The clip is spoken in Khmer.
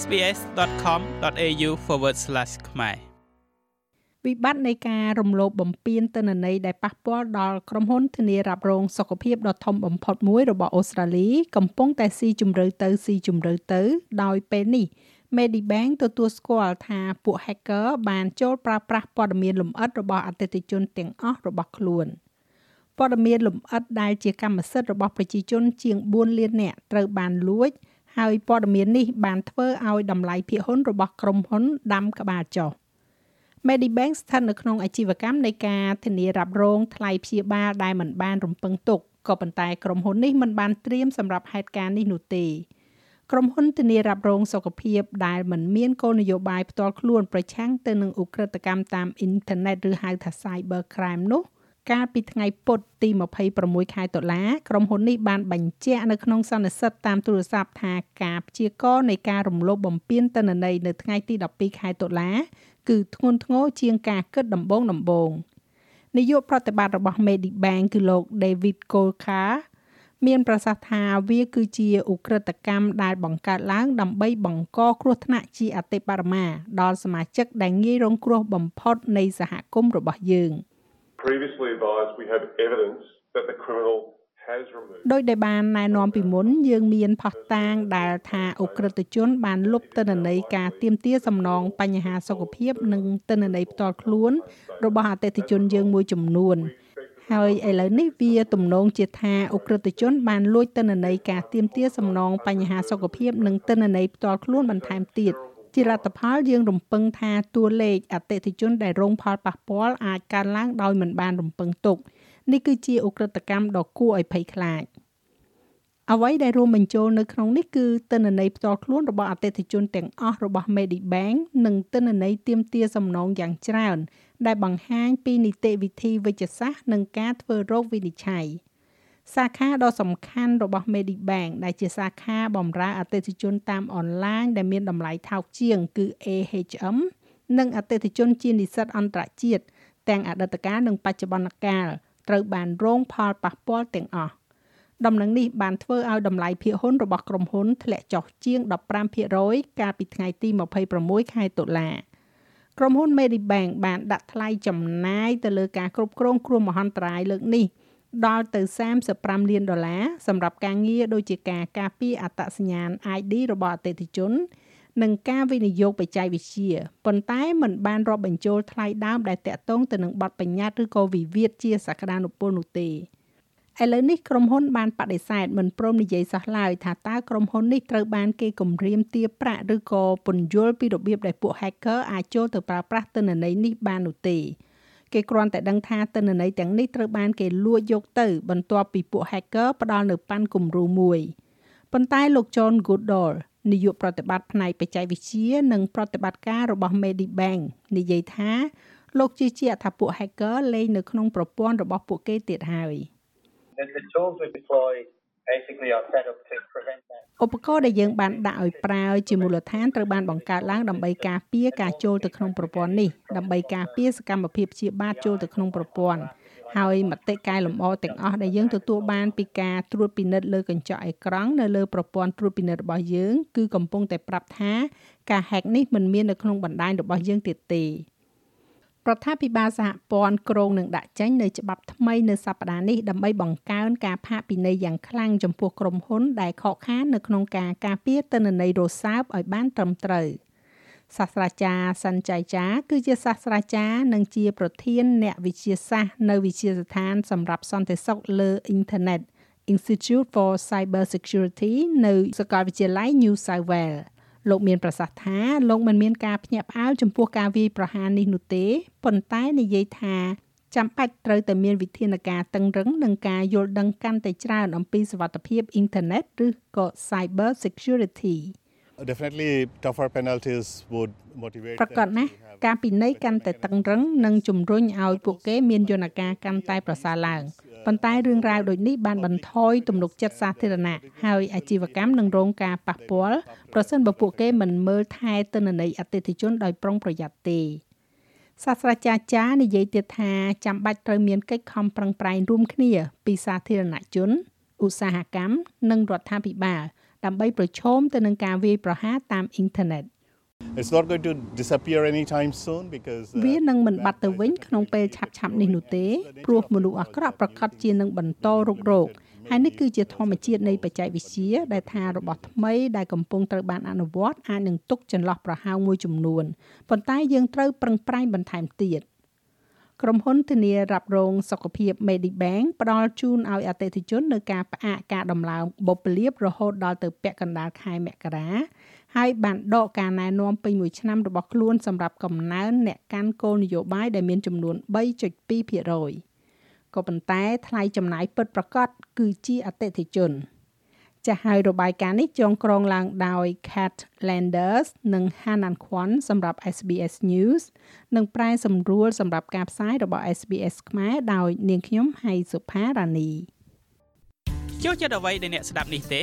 sbs.com.au/ ខ្មែរវិបត្តិនៃការរំលោភបំពានទិន្នន័យដែលប៉ះពាល់ដល់ក្រុមហ៊ុនធានារ៉ាប់រងសុខភាពដ៏ធំបំផុតមួយរបស់អូស្ត្រាលី កំពុងតែស៊ីជម្រៅទៅស៊ីជម្រៅទៅ ដោយពេលនេះ Medibank ទទួលស្គាល់ថាពួក hacker បានចូលប្រើប្រាស់ព័ត៌មានលម្អិតរបស់អតិថិជនទាំងអស់របស់ខ្លួនព័ត៌មានលម្អិតដែលជាកម្មសិទ្ធិរបស់ប្រជាជនជាង4លាននាក់ត្រូវបានលួច ហើយព័ត៌មាននេះបានធ្វើឲ្យតម្លៃភាគហ៊ុនរបស់ក្រុមហ៊ុនដាំក្បាលចុះ។ Medibank ស្ថិតនៅក្នុងអាជីវកម្មនៃការធានារ៉ាប់រងថ្លៃព្យាបាលដែលមិនបានរំពឹងទុកក៏ប៉ុន្តែក្រុមហ៊ុននេះមិនបានត្រៀមសម្រាប់ហេតុការណ៍នេះនោះទេក្រុមហ៊ុនធានារ៉ាប់រងសុខភាពដែលមិនមានគោលនយោបាយផ្ទាល់ខ្លួនប្រឆាំងទៅនឹងឧក្រិដ្ឋកម្មតាមអ៊ីនធឺណិតឬហៅថា Cyber Crime នោះ កាលពីថ្ងៃពុធទី26ខែតុលាក្រុមហ៊ុននេះបានបញ្ជាក់នៅក្នុងសន្និសីទតាមទូរស័ព្ទថាការព្យាករណ៍នៃការរំលោភបំពានទិន្នន័យនៅថ្ងៃទី12ខែតុលាគឺធ្ងន់ធ្ងរជាងការគិតដំបូងដំបូងនាយកប្រតិបត្តិរបស់ Medibank គឺលោក David Kolka មានប្រសាសន៍ថាវាគឺជាឧក្រិដ្ឋកម្មដែលបង្កើតឡើងដើម្បីបង្កគ្រោះថ្នាក់ជាអតិបរមាដល់សមាជិកដែលងាយរងគ្រោះបំផុតនៃសហគមន៍របស់យើង Previously advised we have evidence that the criminal ដោយដែលបានណែនាំពីមុនយើងមានផុសតាងដែលថាអ ுக ្រិតជន បានលុបទិន្នន័យការទៀមទាសំណងបញ្ហាសុខភាព និងទិន្នន័យផ្ទាល់ខ្លួន របស់អតិថិជនយើងមួយចំនួន ហើយឥឡូវនេះវាទំនងជាថាអ ுக ្រិតជន បានលួចទិន្នន័យការទៀមទាសំណងបញ្ហាសុខភាព និងទិន្នន័យផ្ទាល់ខ្លួនបន្ថែមទៀត ជាលទ្ធផលយើងរំពឹងថាតួលេខអតិថិជនដែលរងផលប៉ះពាល់អាចកើនឡើងដោយមិនបានរំពឹងទុកនេះគឺជាអ ுக ្រិតកម្មដ៏គួរឲ្យភ័យខ្លាចអ្វីដែលរួមបញ្ចូលនៅក្នុងនេះគឺទិន្នន័យផ្ទាល់ខ្លួនរបស់អតិថិជនទាំងអស់របស់ Medibank និងទិន្នន័យទាមទារសំណងយ៉ាងច្រើន ដែលបង្ហាញពីនីតិវិធីវិជ្ជសាស្ត្រនិងការធ្វើរោគវិនិច្ឆ័យ សាខាដ៏សំខាន់របស់ Medibank ដែលជាសាខាបម្រើអតិថិជនតាមអនឡាញដែលមានតម្លៃថោកជាង គឺ AHM និងអតិថិជនជានិស្សិតអន្តរជាតិទាំងអតីតកាលនិងបច្ចុប្បន្នកាលត្រូវបានរងផលប៉ះពាល់ទាំងអស់ដំណឹងនេះបានធ្វើឲ្យតម្លៃភាគហ៊ុនរបស់ក្រុមហ៊ុនធ្លាក់ចុះជាង15%កាលពីថ្ងៃទី26ខែតុលាក្រុមហ៊ុន Medibank បានដាក់ថ្លៃចំណាយទៅលើការគ្រប់គ្រងគ្រោះមហន្តរាយលើកនេះ ដល់ទៅ35លានដុល្លារសម្រាប់ការងារដូចជាការការពារអត្តសញ្ញាណ ID របស់អតិថិជន និងការវិនិយោគបច្ចេកវិទ្យាប៉ុន្តែมันបានរាប់បញ្ចូលថ្លៃដើមដែលតាក់ទងទៅនឹងបទបញ្ញត្តិឬក៏វិវាទជាសក្តានុពលនោះទេឥឡូវនេះក្រុមហ៊ុនបានបដិសេធមិនព្រមនិយាយសោះឡើយថាតើក្រុមហ៊ុននេះត្រូវបានគេគំរាមទារប្រាក់ឬក៏ពន្យល់ពីរបៀបដែលពួក hacker អាចចូលទៅប្រើប្រាស់ទិន្នន័យនេះបាននោះទេ គេគ្រាន់តែដឹងថាទិន្នន័យទាំងនេះត្រូវបានគេលួចយកទៅ បន្ទាប់ពីពួក hacker ផ្ដល់នៅប៉ាន់គំរូមួយប៉ុន្តែលោក John Goodall នាយកប្រតិបត្តិផ្នែកបច្ចេកវិទ្យានិងប្រតិបត្តិការរបស់ Medibank និយាយថាលោកជឿជាក់ថាពួក hacker លេងនៅក្នុងប្រព័ន្ធរបស់ពួកគេទៀតហើយ The tools we deploy basically are set up to prevent that ឧបករណ៍ដែលយើងបានដាក់ឲ្យប្រើជាមូលដ្ឋានត្រូវបានបង្កើតឡើងដើម្បីការពារការចូលទៅក្នុងប្រព័ន្ធនេះដើម្បីការពារសកម្មភាពព្យាបាទចូលទៅក្នុងប្រព័ន្ធហើយមតិកែលម្អទាំងអស់ដែលយើងទទួលបានពីការត្រួតពិនិត្យលើកញ្ចក់អេក្រង់នៅលើប្រព័ន្ធត្រួតពិនិត្យរបស់យើងគឺកំពុងតែប្រាប់ថាការ hack នេះមិនមាននៅក្នុងបណ្ដាញរបស់យើងទៀតទេ រដ្ឋាភិបាលសហព័ន្ធក្រុងនឹងដាក់ចេញនៅច្បាប់ថ្មីនៅសប្តាហ៍នេះដើម្បីបង្កើនការផាកពិន័យយ៉ាងខ្លាំងចំពោះក្រុមហ៊ុនដែលខកខាននៅក្នុងការការពារទិន្នន័យរសើបឲ្យបានត្រឹមត្រូវ។សាស្ត្រាចារ្យសិនចៃចាគឺជាសាស្ត្រាចារ្យនិងជាប្រធានអ្នកវិទ្យាសាស្ត្រនៅវិទ្យាស្ថានសម្រាប់សន្តិសុខលើអ៊ីនធឺណិត Institute for Cyber Security នៅសាកលវិទ្យាល័យ New South Wales លោកមានប្រសាសន៍ថាលោកមិនមានការភ្ញាក់ផ្អើលចំពោះការវាយប្រហារនេះនោះទេប៉ុន្តែនិយាយថាចាំបាច់ត្រូវតែមានវិធានការតឹងរឹងនិងការយល់ដឹងកាន់តែច្រើនអំពីសុវត្ថិភាពអ៊ីនធឺណិតឬក៏ Cyber Security definitely tougher penalties would motivate ប្រកបណាស់ការពិន័យកាន់តែតឹងរឹងនិងជំរុញឲ្យពួកគេមានយន្តការកាន់តែប្រសើរឡើង ប៉ុន្តែរឿងរ៉ាវដូចនេះបានបន្ថយទំនុកចិត្តសាធារណៈហើយអាជីវកម្មនឹងរងការប៉ះពាល់ប្រសិនបើពួកគេមិនមើលថែទិន្នន័យអតិថិជនដោយប្រុងប្រយ័ត្នទេសាស្ត្រាចារ្យចានិយាយទៀតថាចាំបាច់ត្រូវមានកិច្ចខំប្រឹងប្រែងរួមគ្នាពីសាធារណជនឧស្សាហកម្មនិងរដ្ឋាភិបាលដើម្បីប្រឈមទៅនឹងការវាយប្រហារតាមអ៊ីនធឺណិត It's not going to disappear anytime soon because uh, វានឹងមិនបាត់ទៅវិញក្នុងពេលឆាប់ឆាប់ៗនេះនោះទេព្រោះមនុស្សអាក្រក់ប្រកាសជានឹងបន្តរុករោគហើយនេះគឺជាធម្មជាតិនៃបច្ចេកវិទ្យាដែលថារបស់ថ្មីដែលកំពុងត្រូវបានអនុវត្តអាចនឹងទុកចន្លោះប្រហោងមួយចំនួនប៉ុន្តែយើងត្រូវប្រឹងប្រែងបន្ថែមទៀតក្រុមហ៊ុនធានារ៉ាប់រងសុខភាព Medibank ផ្ដល់ជូនឲ្យអតិថិជននៅការផ្អាកការដំឡើងបុព្វលាភរហូតដល់ទៅពាក់កណ្ដាលខែមករា ហើយបានដកការណែនាំពេញមួយឆ្នាំរបស់ខ្លួនសម្រាប់កំណើនអ្នកកាន់គោលនយោបាយដែលមានចំនួន3.2%ក៏ប៉ុន្តែថ្លៃចំណាយពិតប្រាកដគឺជាអតិថិជនចាស់ហើយរបាយការណ៍នេះចងក្រងឡើងដោយ Kat Landers និង Hanan Kwan សម្រាប់ SBS News និងប្រែសម្រួលសម្រាប់ការផ្សាយរបស់ SBS ខ្មែរដោយនាងខ្ញុំហៃសុផារ៉ានីចូលចិត្តអ្វីដែលអ្នកស្ដាប់នេះទេ